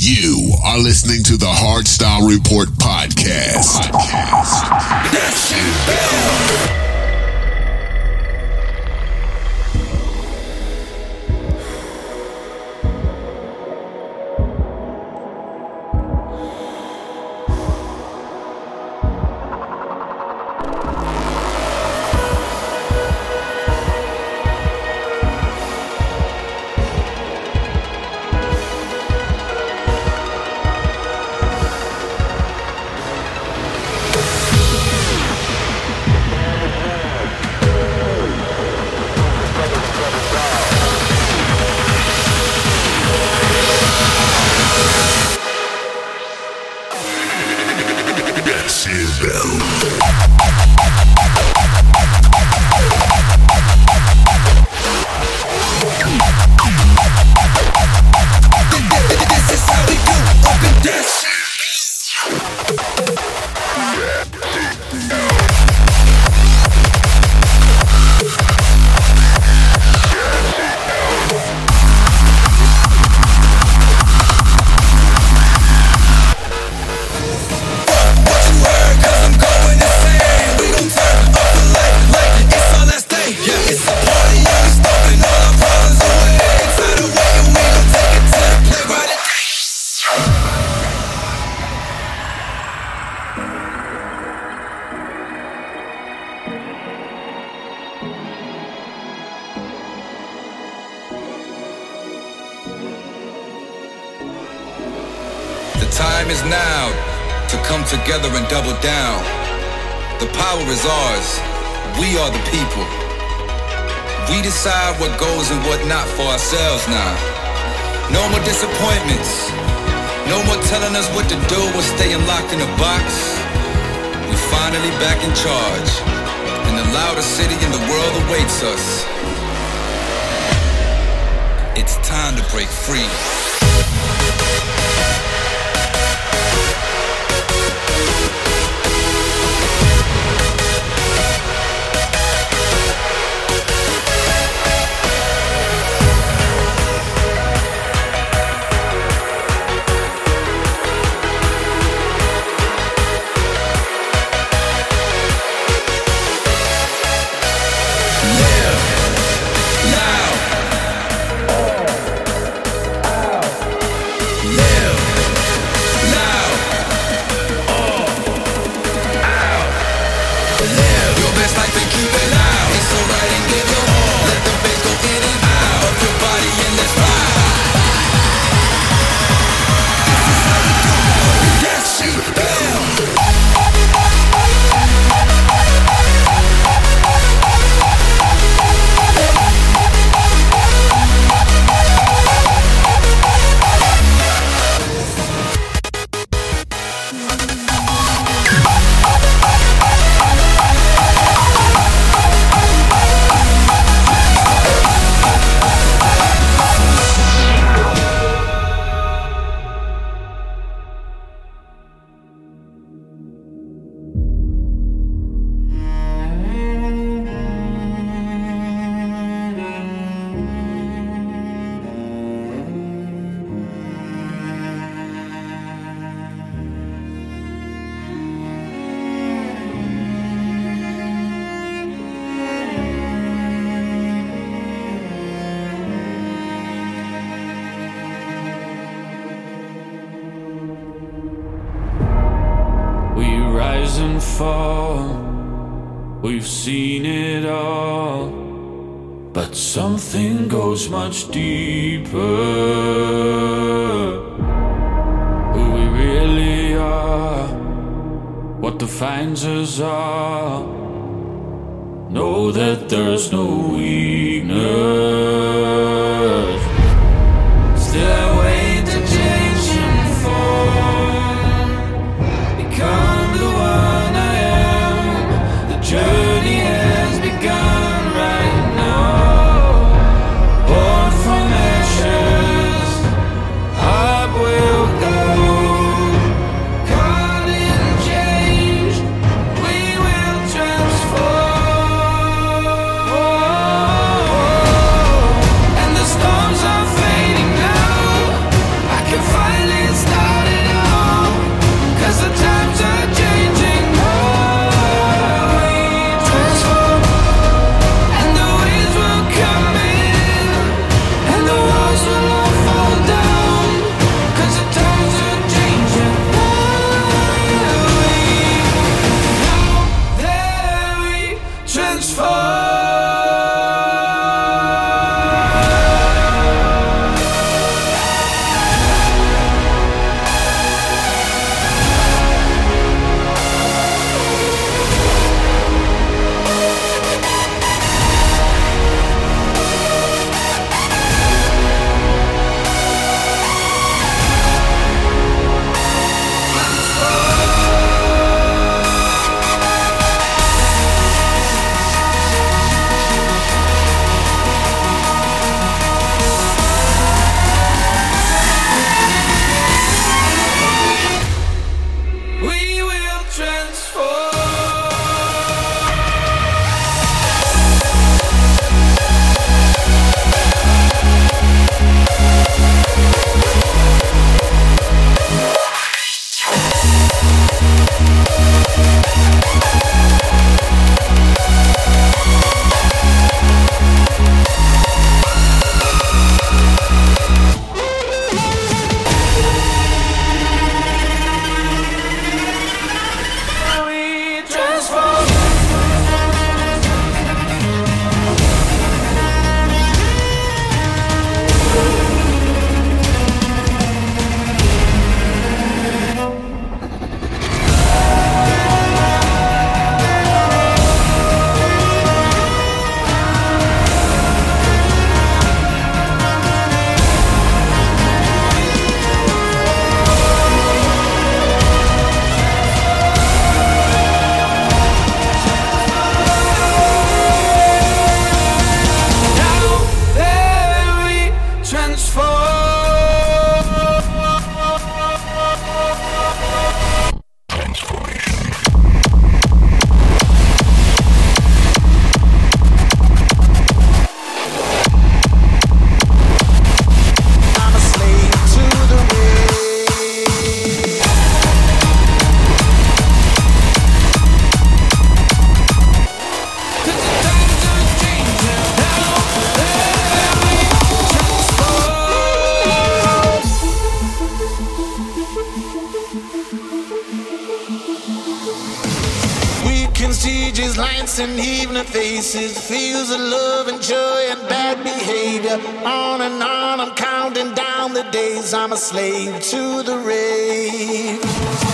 You are listening to the Hardstyle Report podcast. podcast. faces, feels of love and joy and bad behavior. On and on, I'm counting down the days I'm a slave to the rage.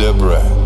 Deborah.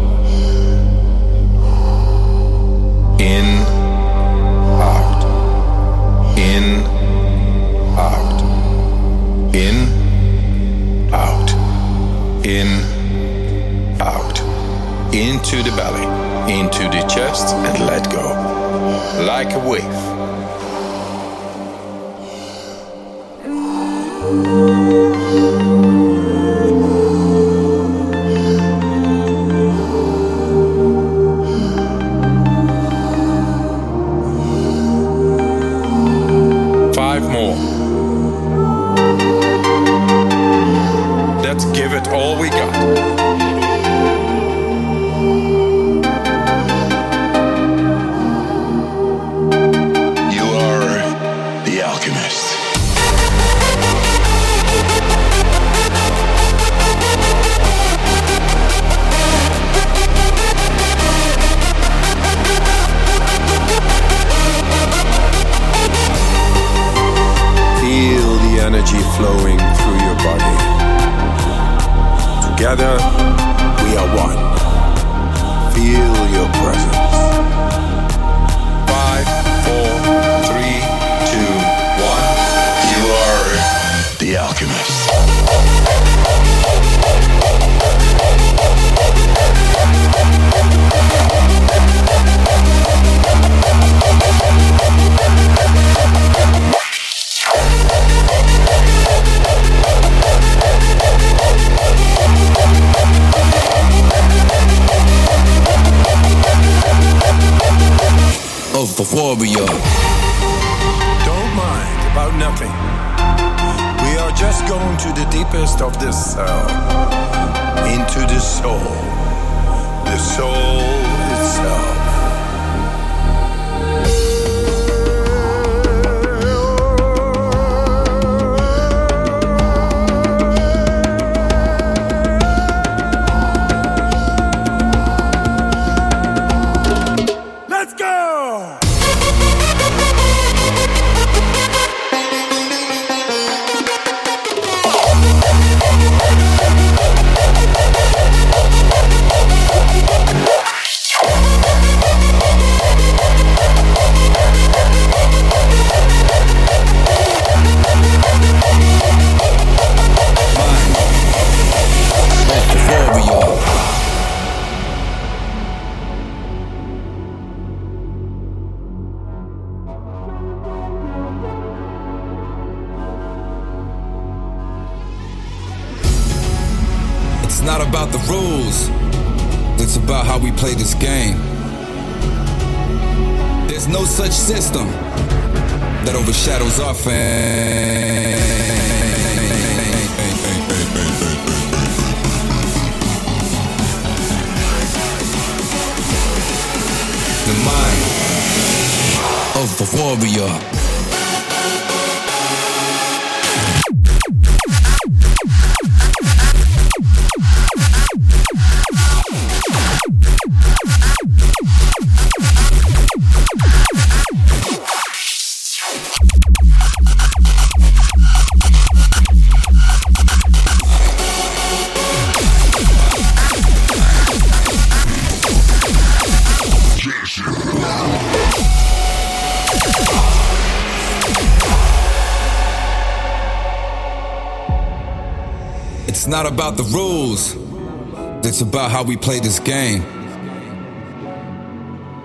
It's about how we play this game.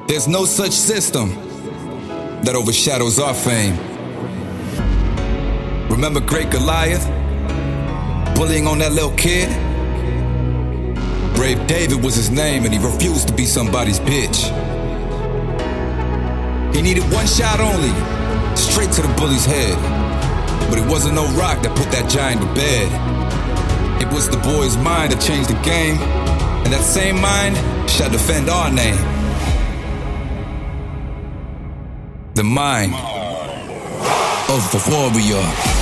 There's no such system that overshadows our fame. Remember Great Goliath? Bullying on that little kid? Brave David was his name, and he refused to be somebody's bitch. He needed one shot only, straight to the bully's head. But it wasn't no rock that put that giant to bed. It was the boy's mind that changed the game, and that same mind shall defend our name. The mind of the warrior.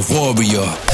The warrior.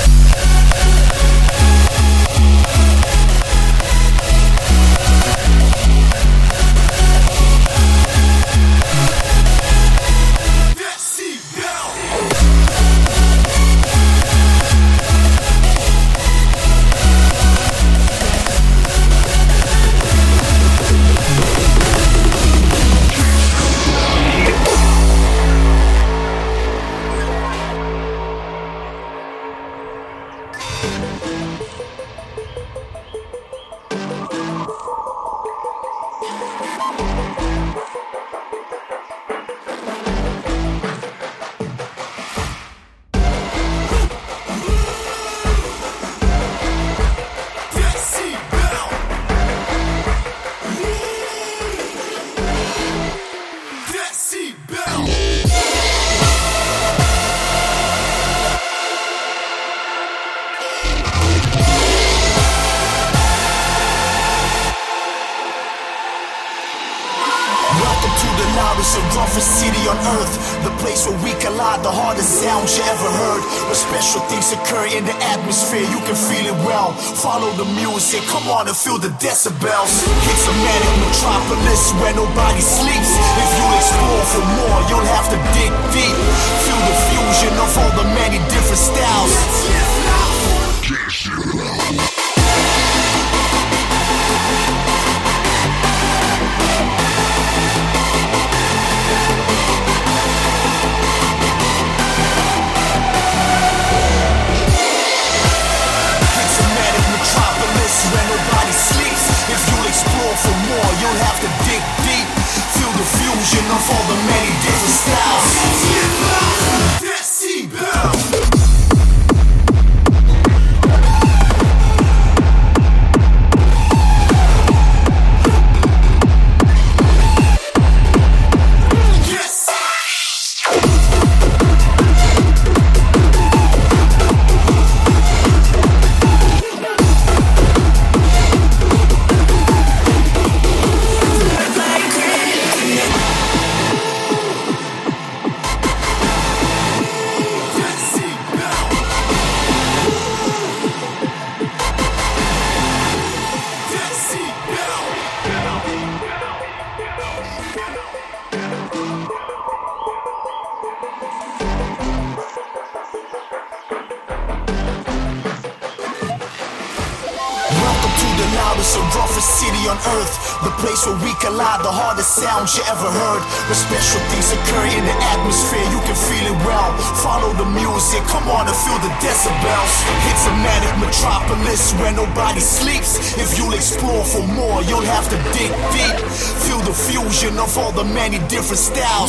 Different styles.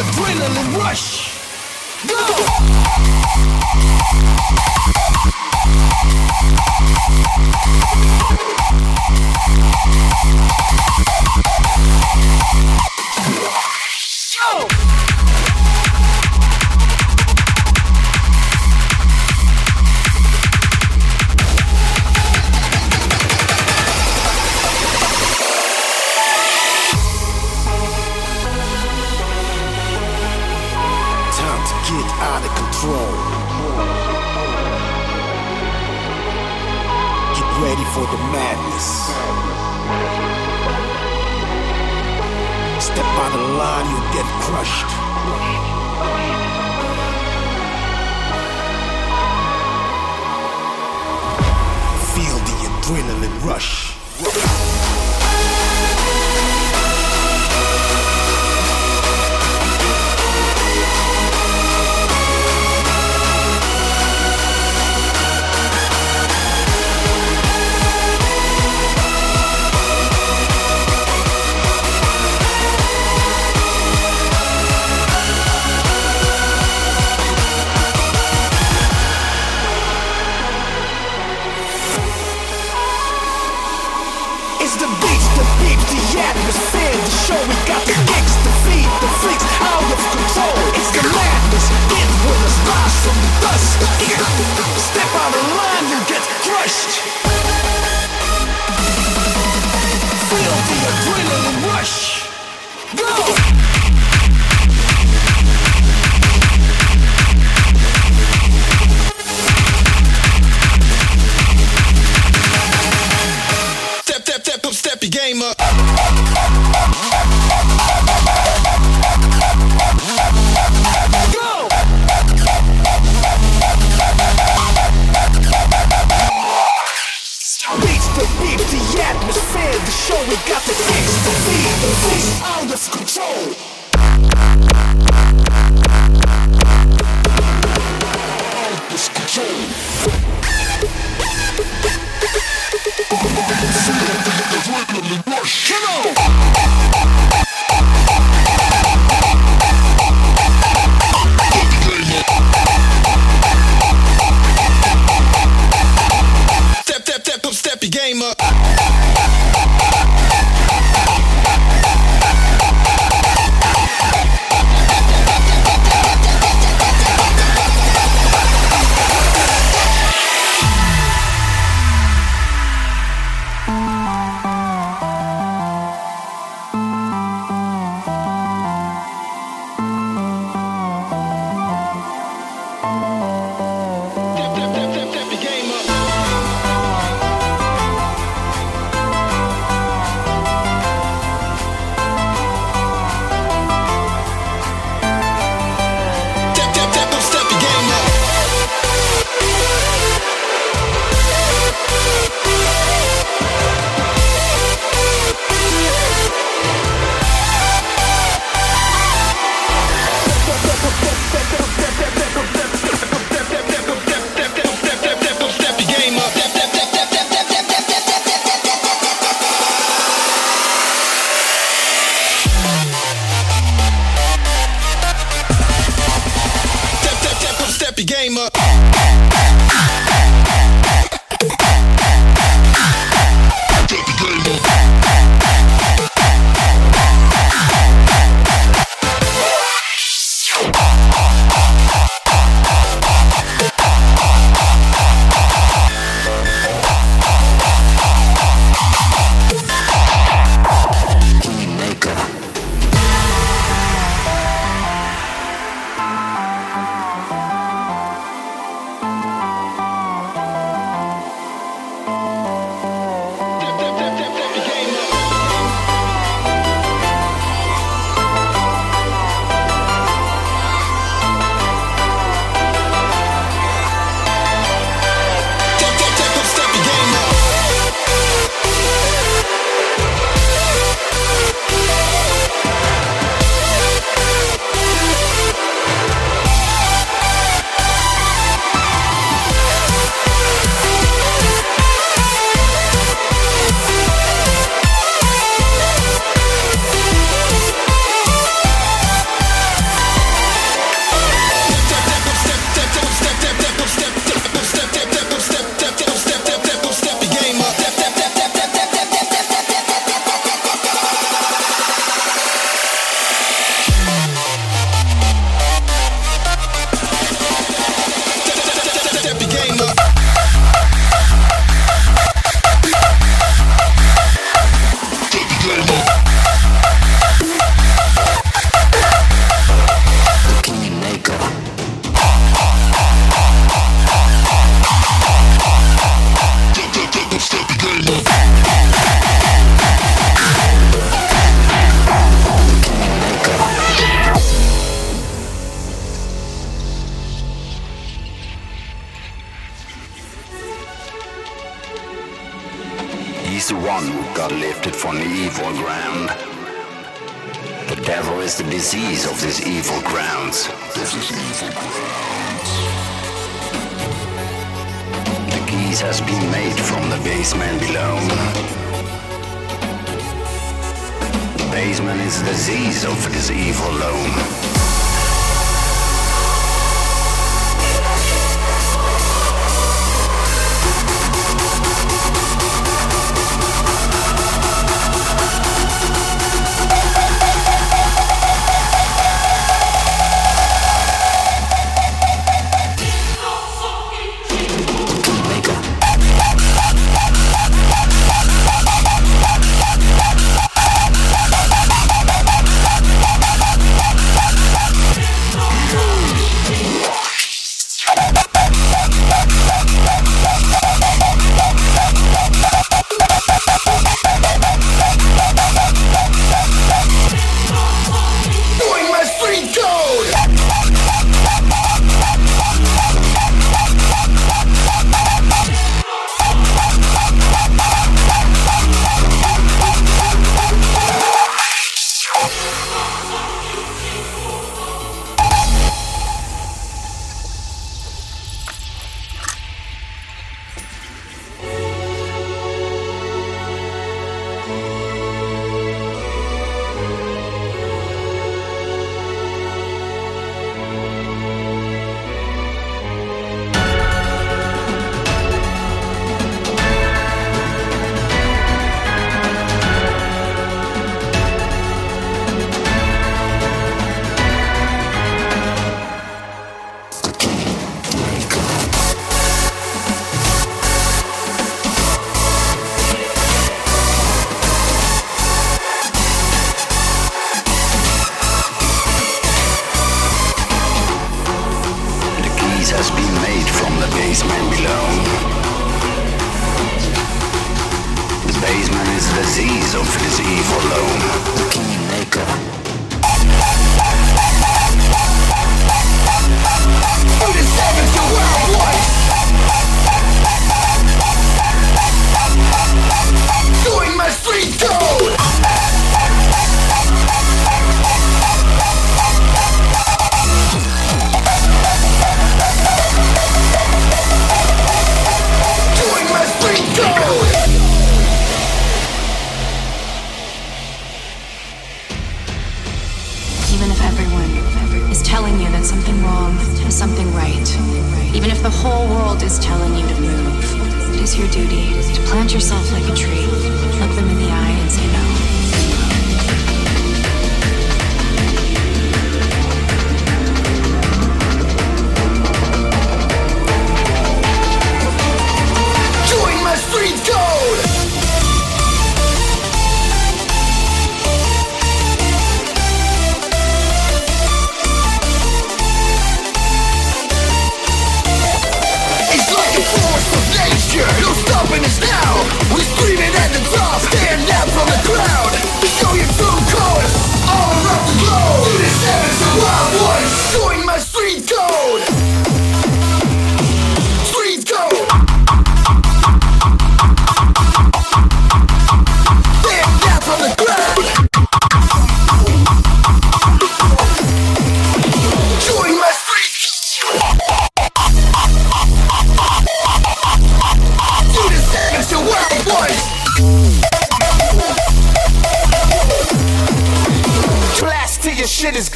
Adrenaline rush. Go! Go! ready for the madness. Step on the line, you'll get crushed. Feel the adrenaline rush. Show. We got the kicks, the feet, the freaks out of control. It's the madness, it will us rise from the dust. Step out of line, you get crushed. Feel the adrenaline rush. Go!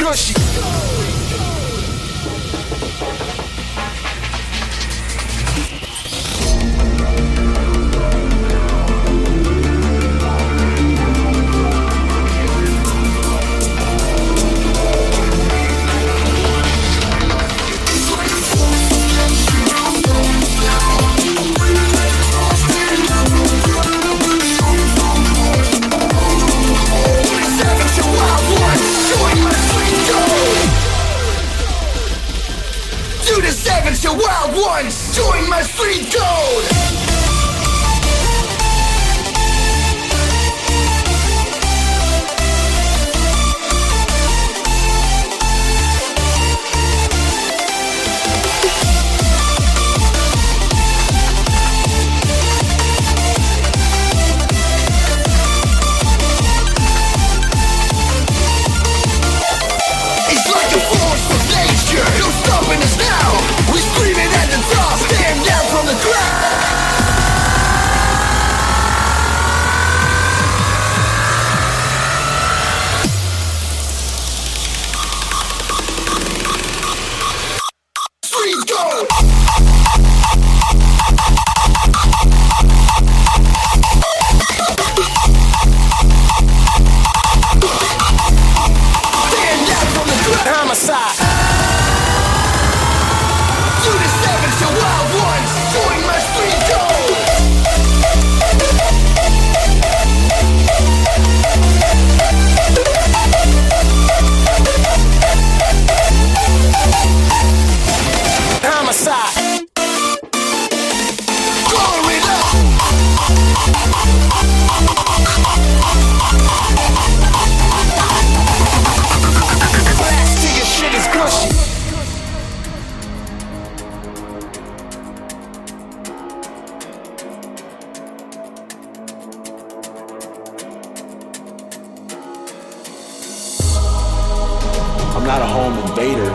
Крощи I'm not a home invader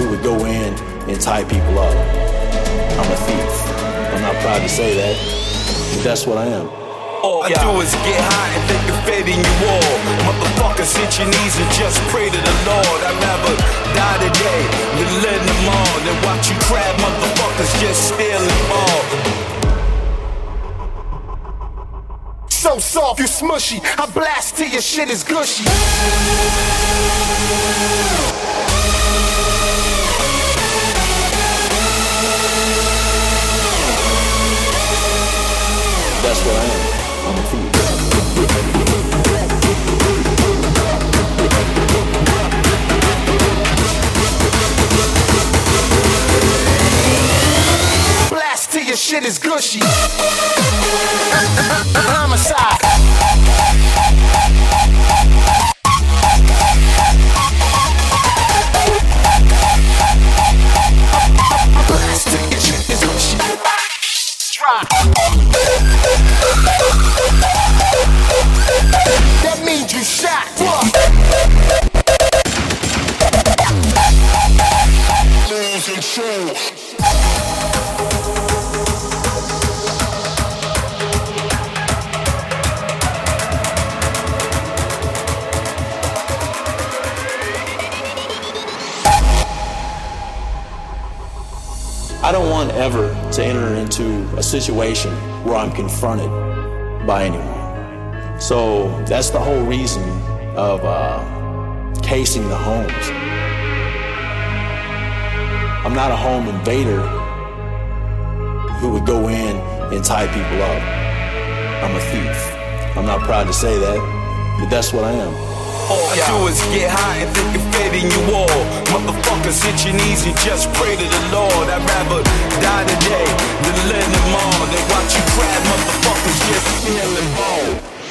who would go in and tie people up. I'm a thief. I'm not proud to say that, but that's what I am. All I do is get high and think of fading you all. Motherfuckers hit your knees and just pray to the Lord. I'd rather die today than let them all. Than watch you crab motherfuckers just steal them all. So soft, you smushy. I blast till your shit is gushy. That's what I am. I'm a thief. Till your shit is gushy. Homicide. Situation where I'm confronted by anyone. So that's the whole reason of uh, casing the homes. I'm not a home invader who would go in and tie people up. I'm a thief. I'm not proud to say that, but that's what I am. All I do is get high and think of fading you all. Motherfuckers knees and just pray to the Lord. I'd rather die today than let them all. Than watch you crab motherfuckers just steal them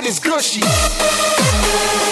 shit is gushy.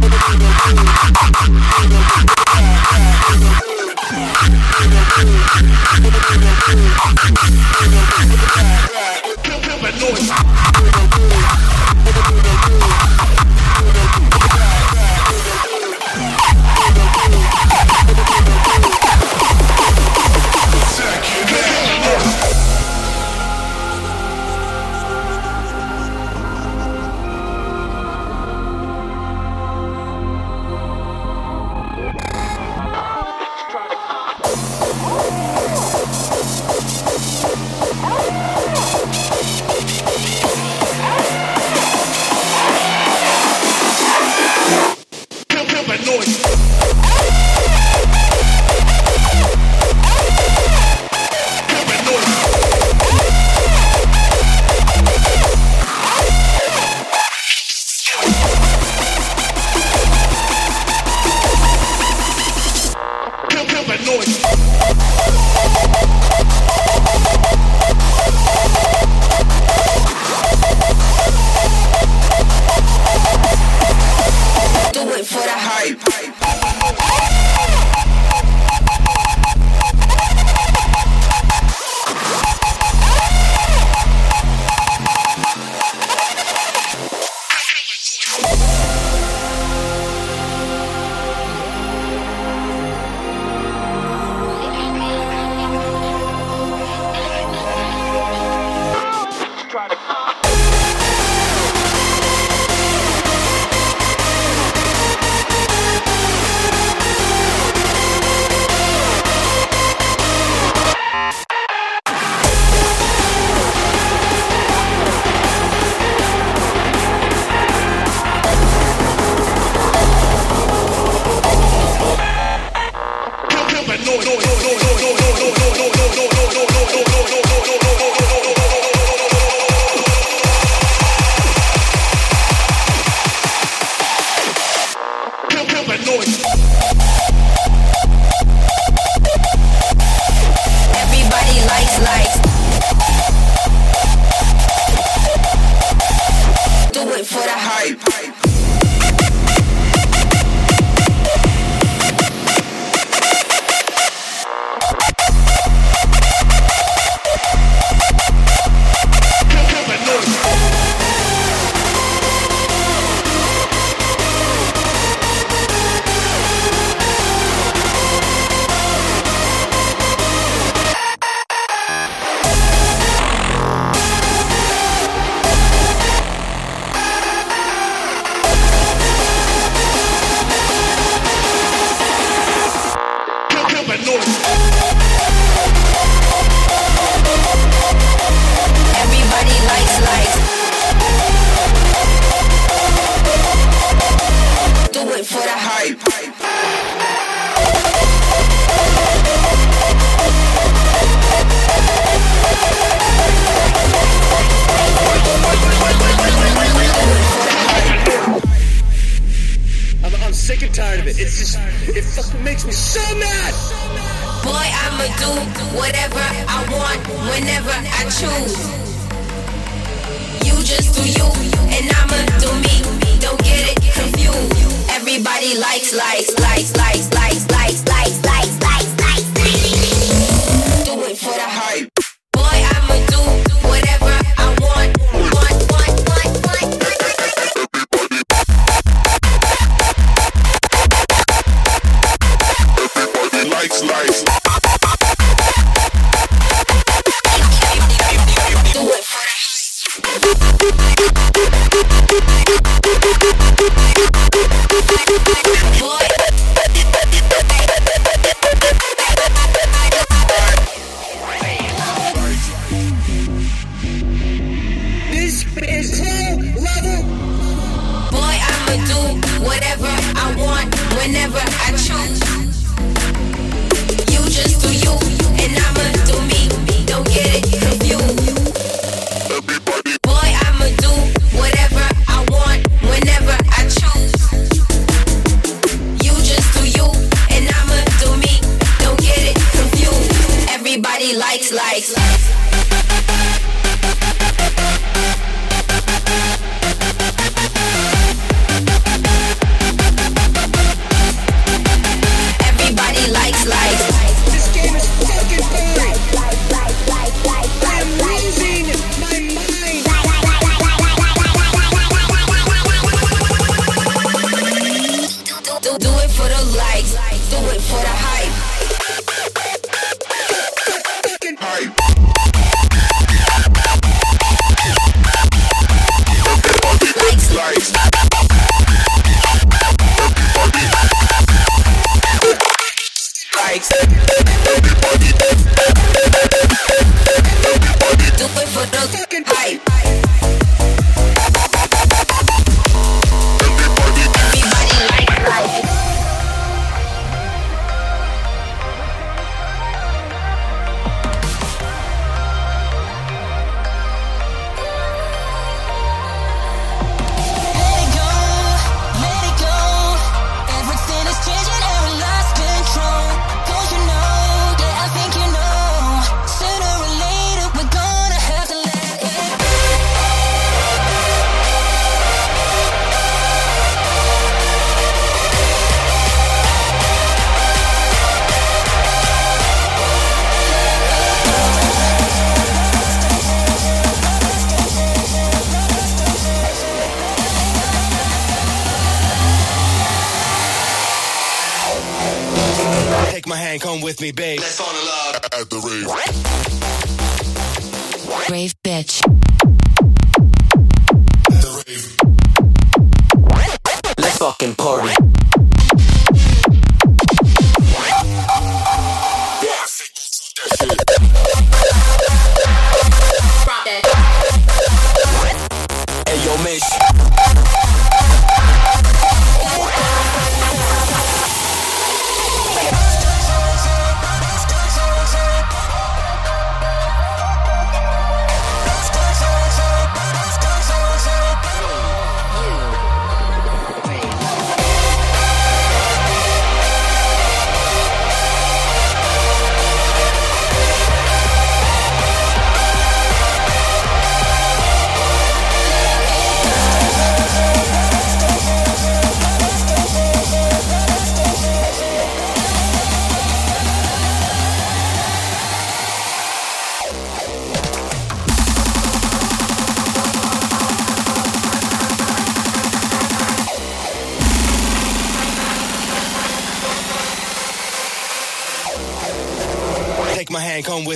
Likes, likes.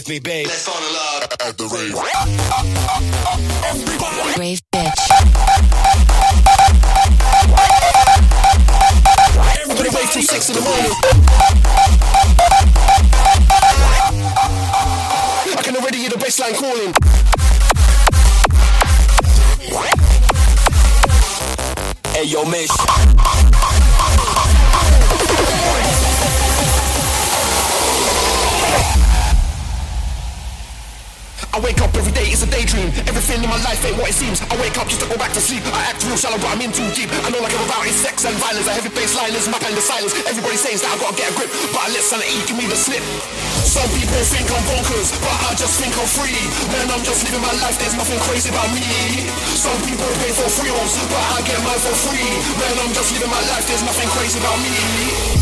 Me, babe. Let's fall in love at the rave. Rave it seems. I wake up just to go back to sleep. I act real shallow, but I'm in too deep. I know like I'm about is sex and violence. A heavy bassline is my kind of silence. Everybody says that I gotta get a grip, but I let sanity give me the slip. Some people think I'm bonkers, but I just think I'm free. Man, I'm just living my life, there's nothing crazy about me. Some people pay for thrills, but I get mine for free. Man, I'm just living my life, there's nothing crazy about me.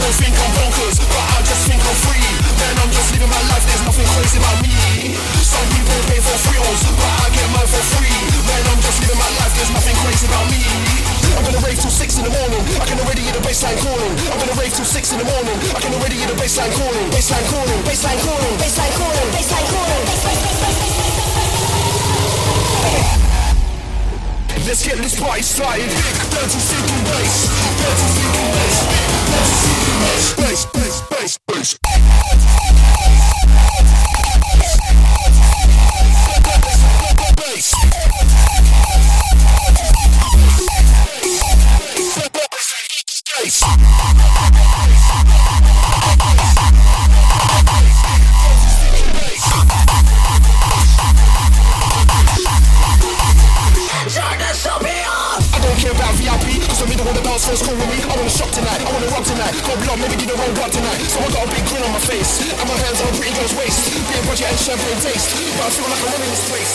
People think I'm bonkers, but I just think I'm free. Man, I'm just living my life, there's nothing crazy about me. Some people pay for thrills, but I get mine for free. Man, I'm just living my life, there's nothing crazy about me. I'm gonna rave till six in the morning. I can already hear the bassline calling. I'm gonna rave till six in the morning. I can already hear the bassline calling. Bassline calling. Bassline calling. Bassline calling. Bassline calling. Let's get this party started. Dirty sinking bass. Dirty bass. Dirty. Bass, bass, bass, bass. The dance floor's cool with me. I wanna shop tonight, I wanna rock tonight. Got blood, maybe need a roll up tonight. So I got a big grin on my face, and my hands on a pretty girl's waist. Being budget and champagne taste, but I feel like I'm running this place.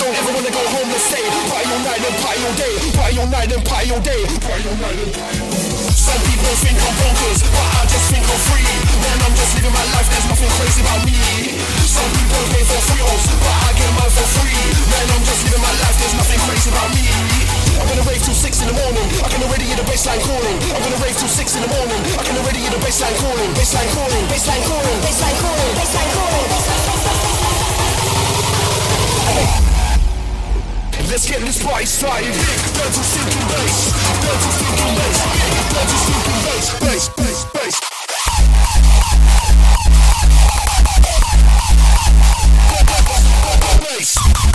Don't ever wanna go home and stay. Party all night and party all day. Party all night and party all day. Party all night and party all day. Some people think I'm bonkers, but I just think I'm free. Man, I'm just living my life, there's nothing crazy about me. Some people pay for thrills, but I get mine for free. Man, I'm just living my life, there's nothing crazy about me. I'm gonna rave till six in the morning. I can already hear the bassline calling. I'm gonna rave till six in the morning. I can already hear the bassline calling. Bassline calling. Bassline calling. Bassline calling. Bassline calling. Let's get this party started. Dirty stinking bass. Dirty stinking bass. Dirty stinking bass. Bass, bass, bass. Bass.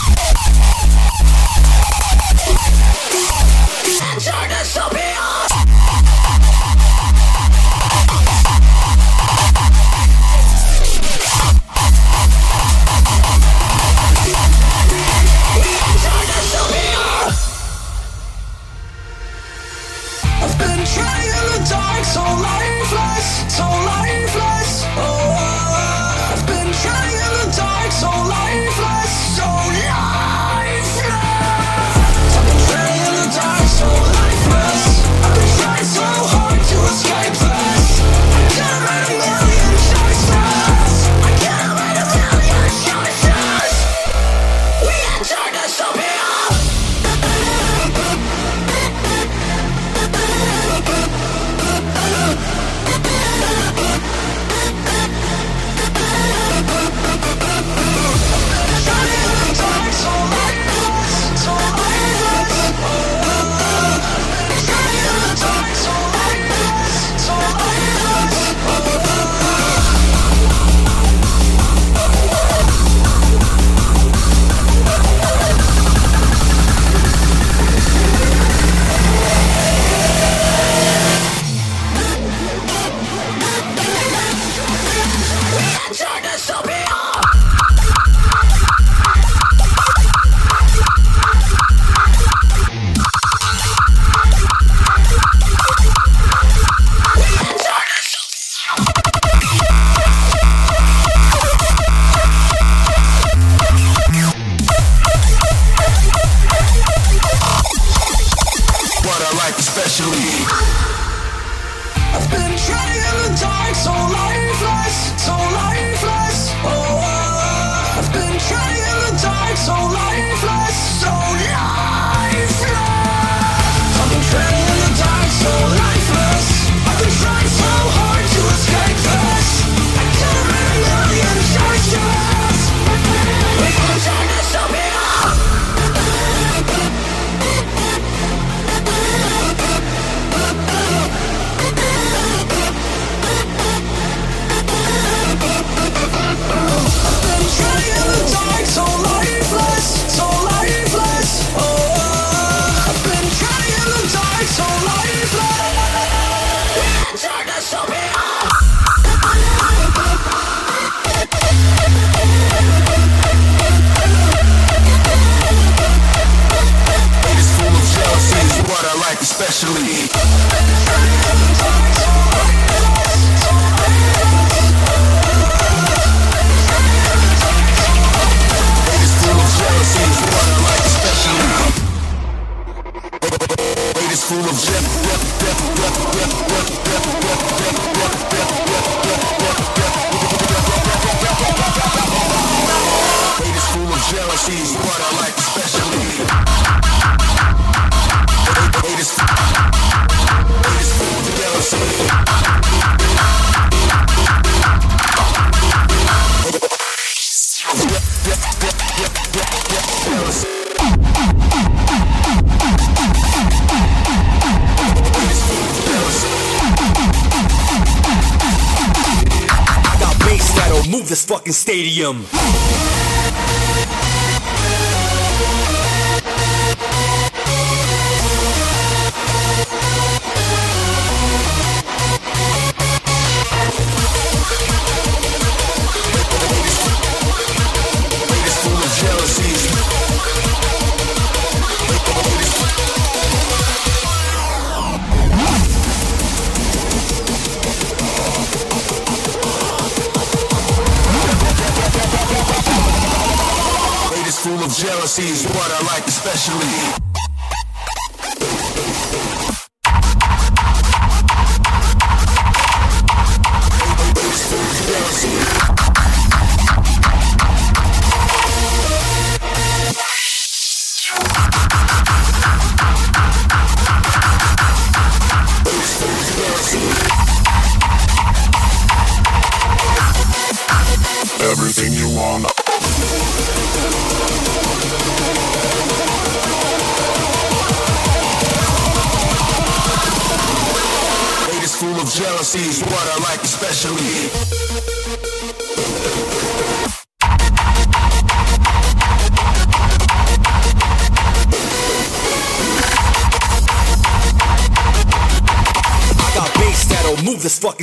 Stadium.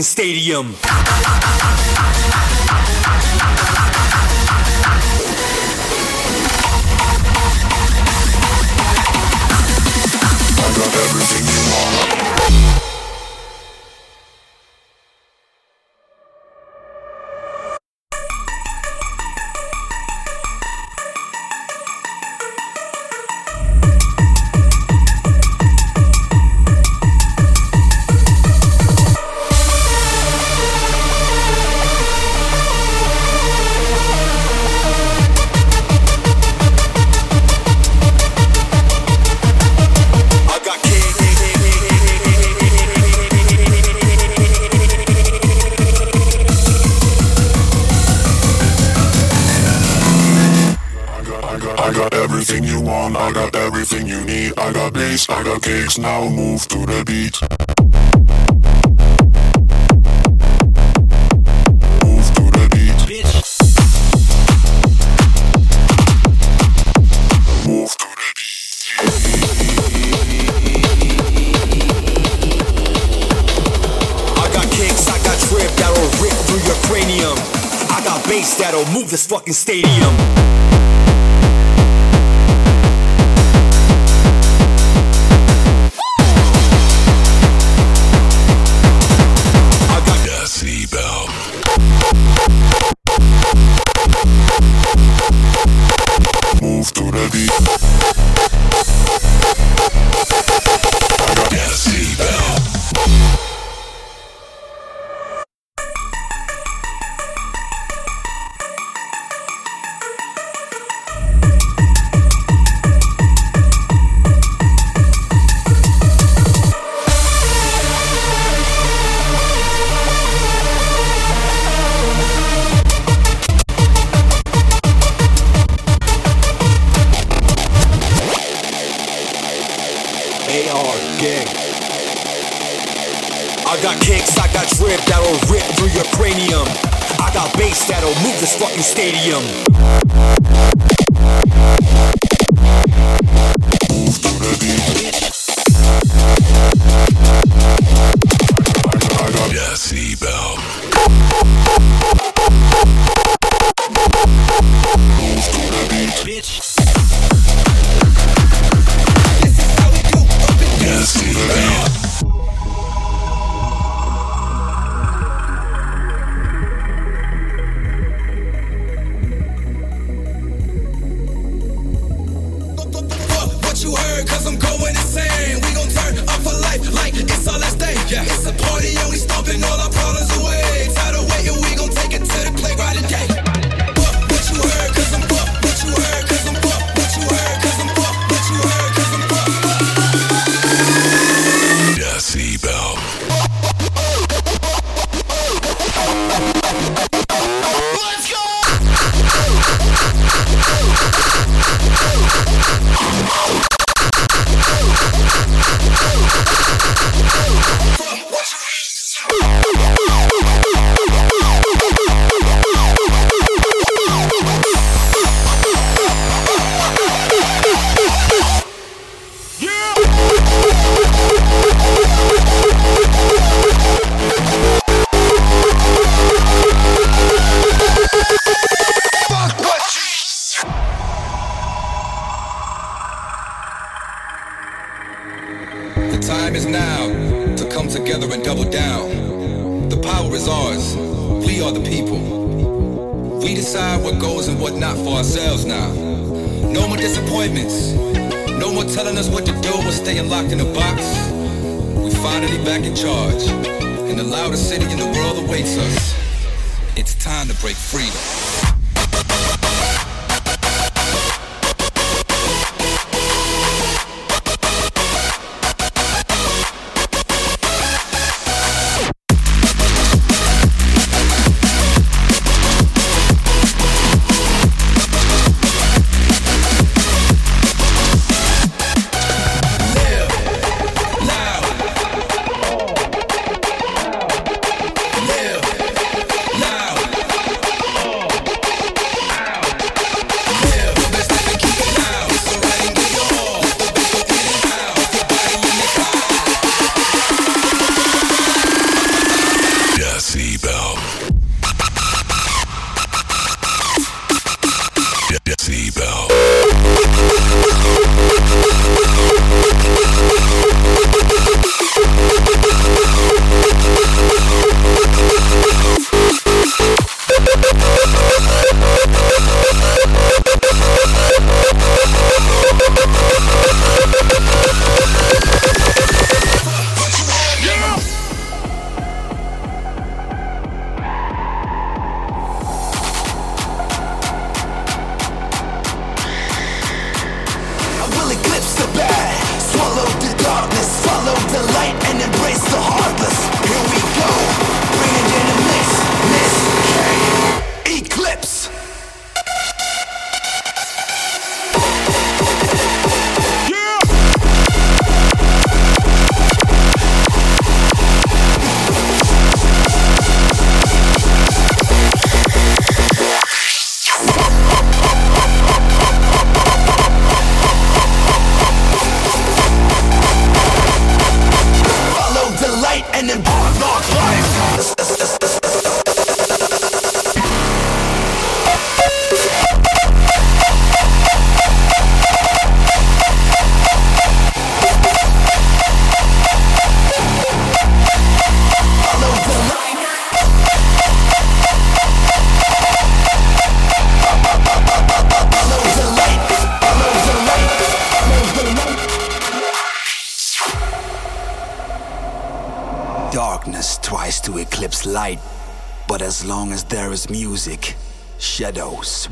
Fucking stadium. Bass that'll move this fucking stadium.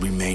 we made.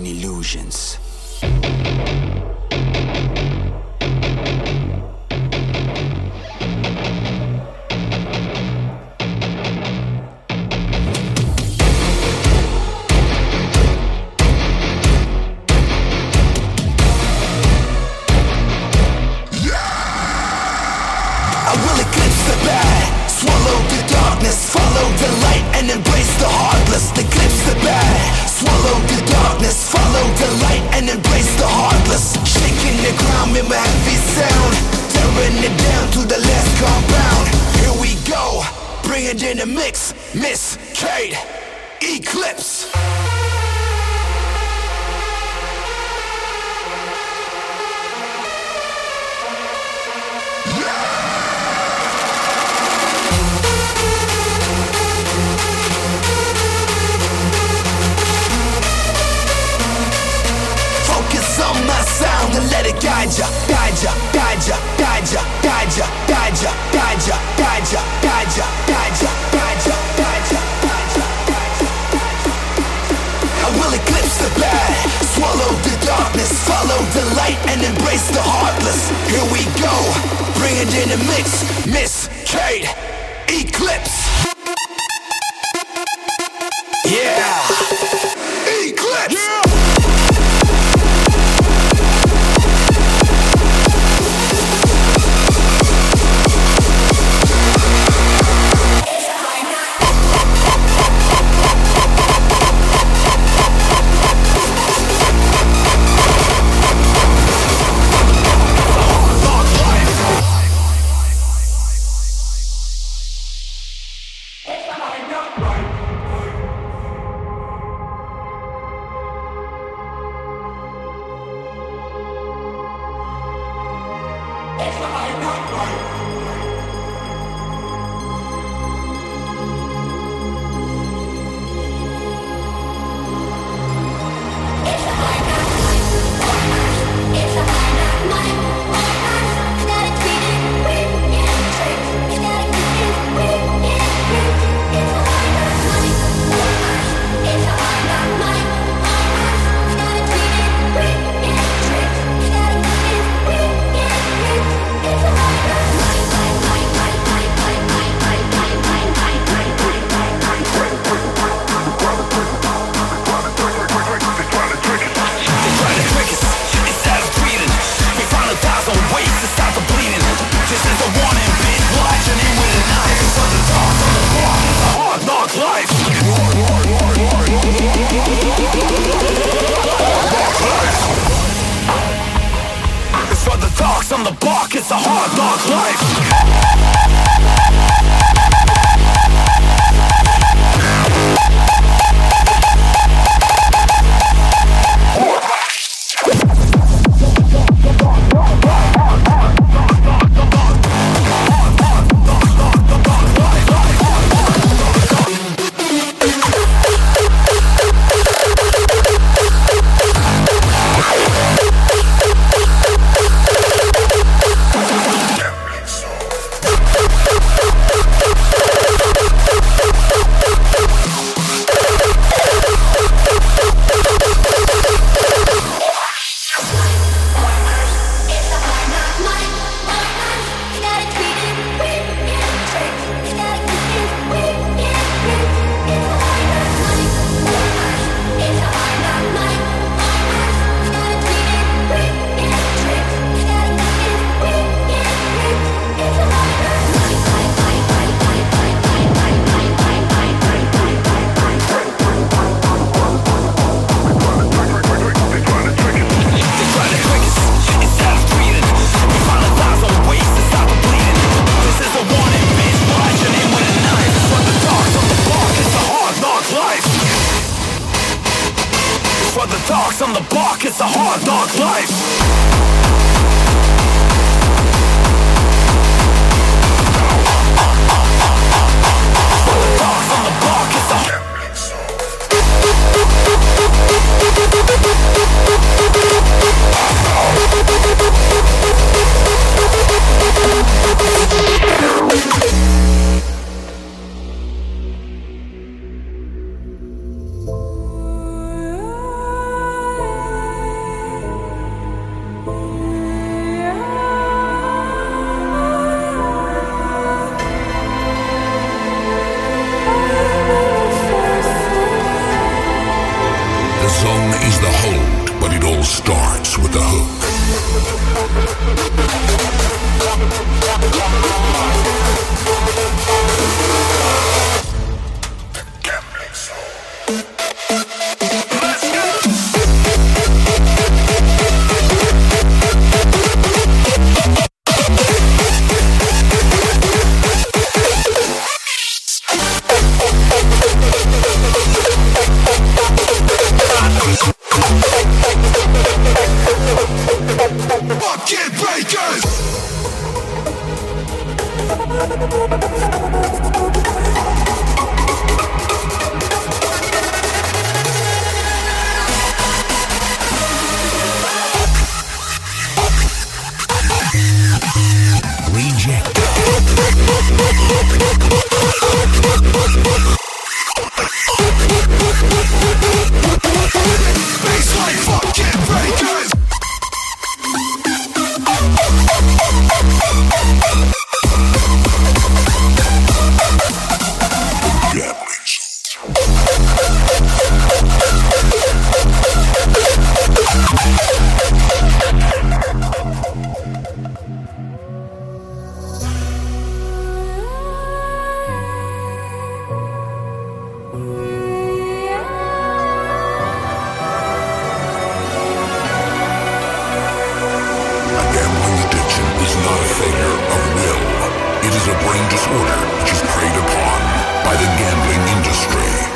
is a brain disorder which is preyed upon by the gambling industry.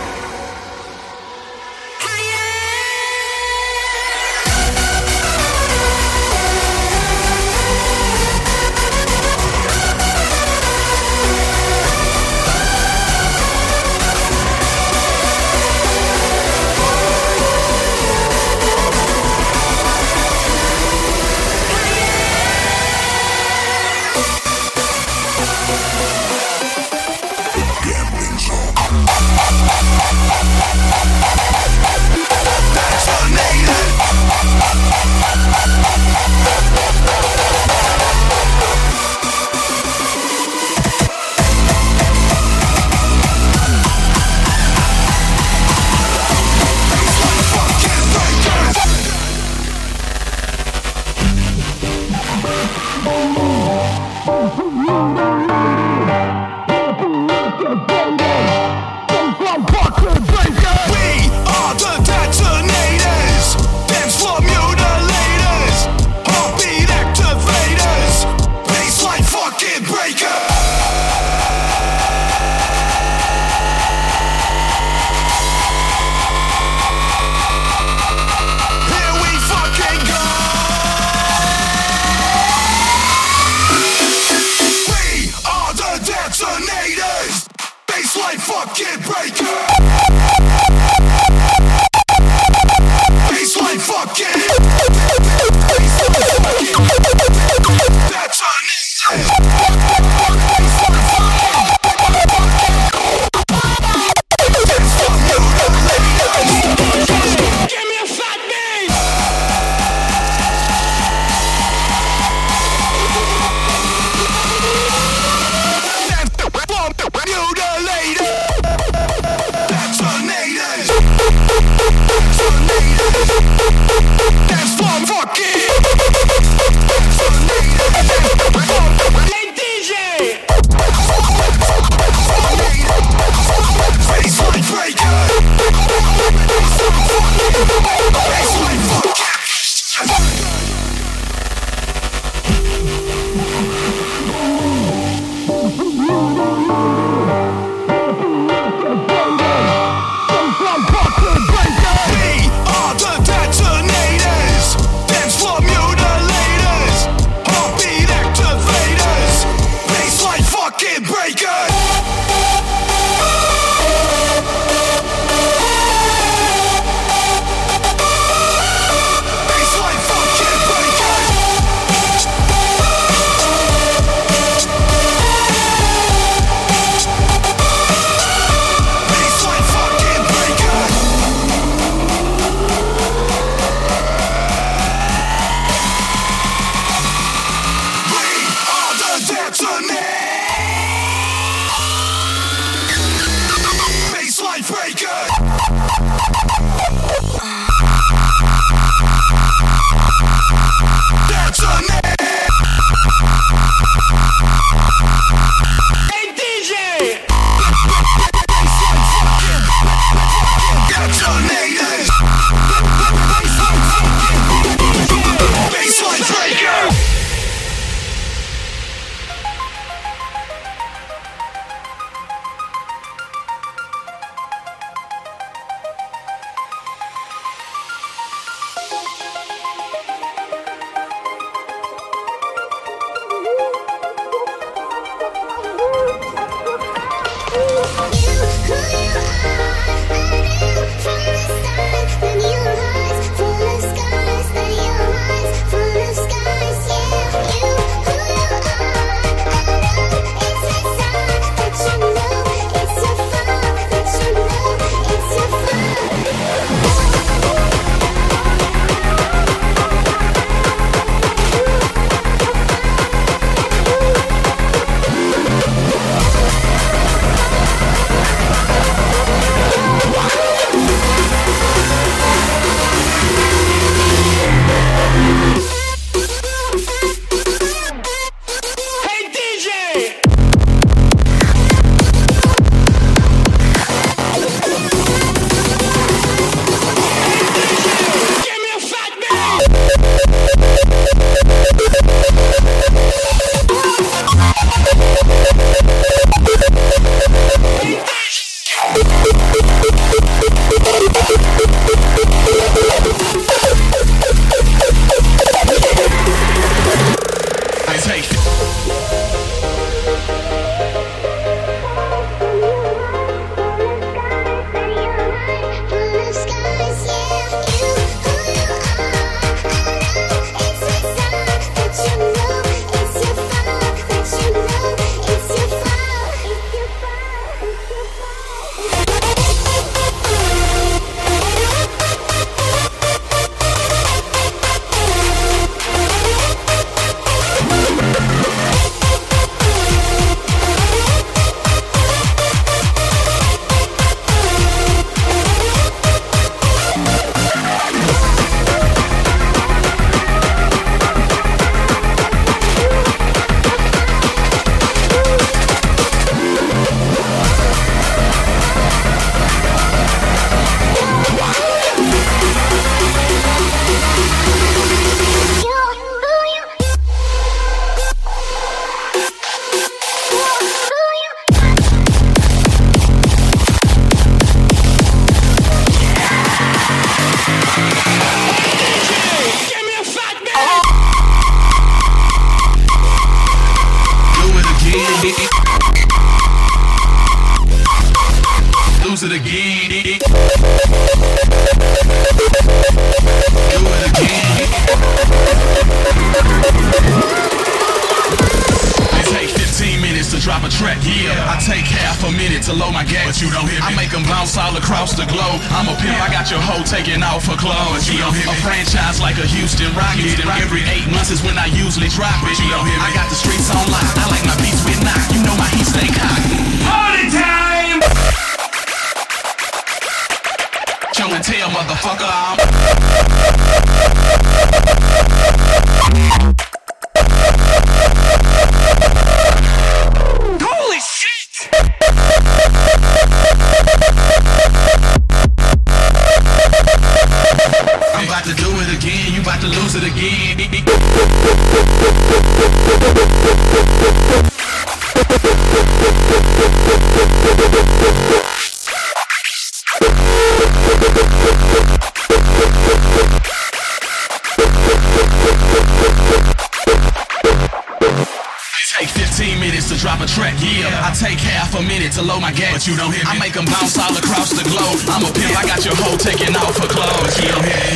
To load my gas, but you don't hear me. I make them bounce all across the globe. I'm a pimp, I got your hoe taking off her clothes. You don't hear me.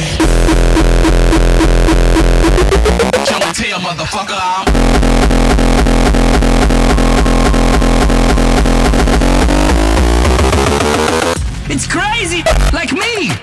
Show and tell, motherfucker, I'm. It's crazy, like me.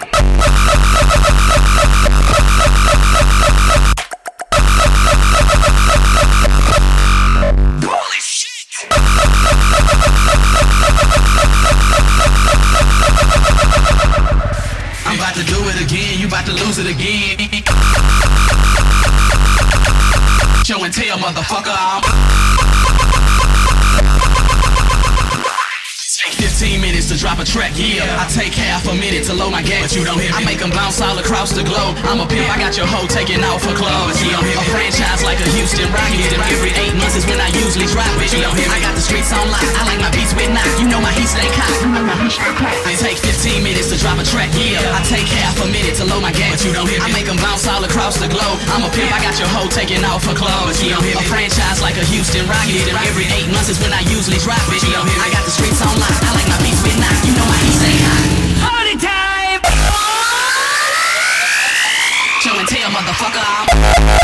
Drop a track, yeah. I take half a minute to load my gas, but you don't hear me. I make them bounce all across the globe. I'm a pimp, I got your hoe taking off her clothes. You don't hear me. A franchise like a Houston Rockets. Every eight months is when I usually drop it. You don't hear me. I got the streets on lock. I like my beats with knock. You know my heat stay cocked. It take 15 minutes to drop a track, yeah. I take half a minute to load my gas, but you don't hear me. I make them bounce all across the globe. I'm a pimp, I got your hoe taking off her clothes. You don't hear me. A franchise like a Houston Rockets. Every eight months is when I usually drop it. You don't hear me. I got the streets on lock. I like my beats Show and tell, motherfucker.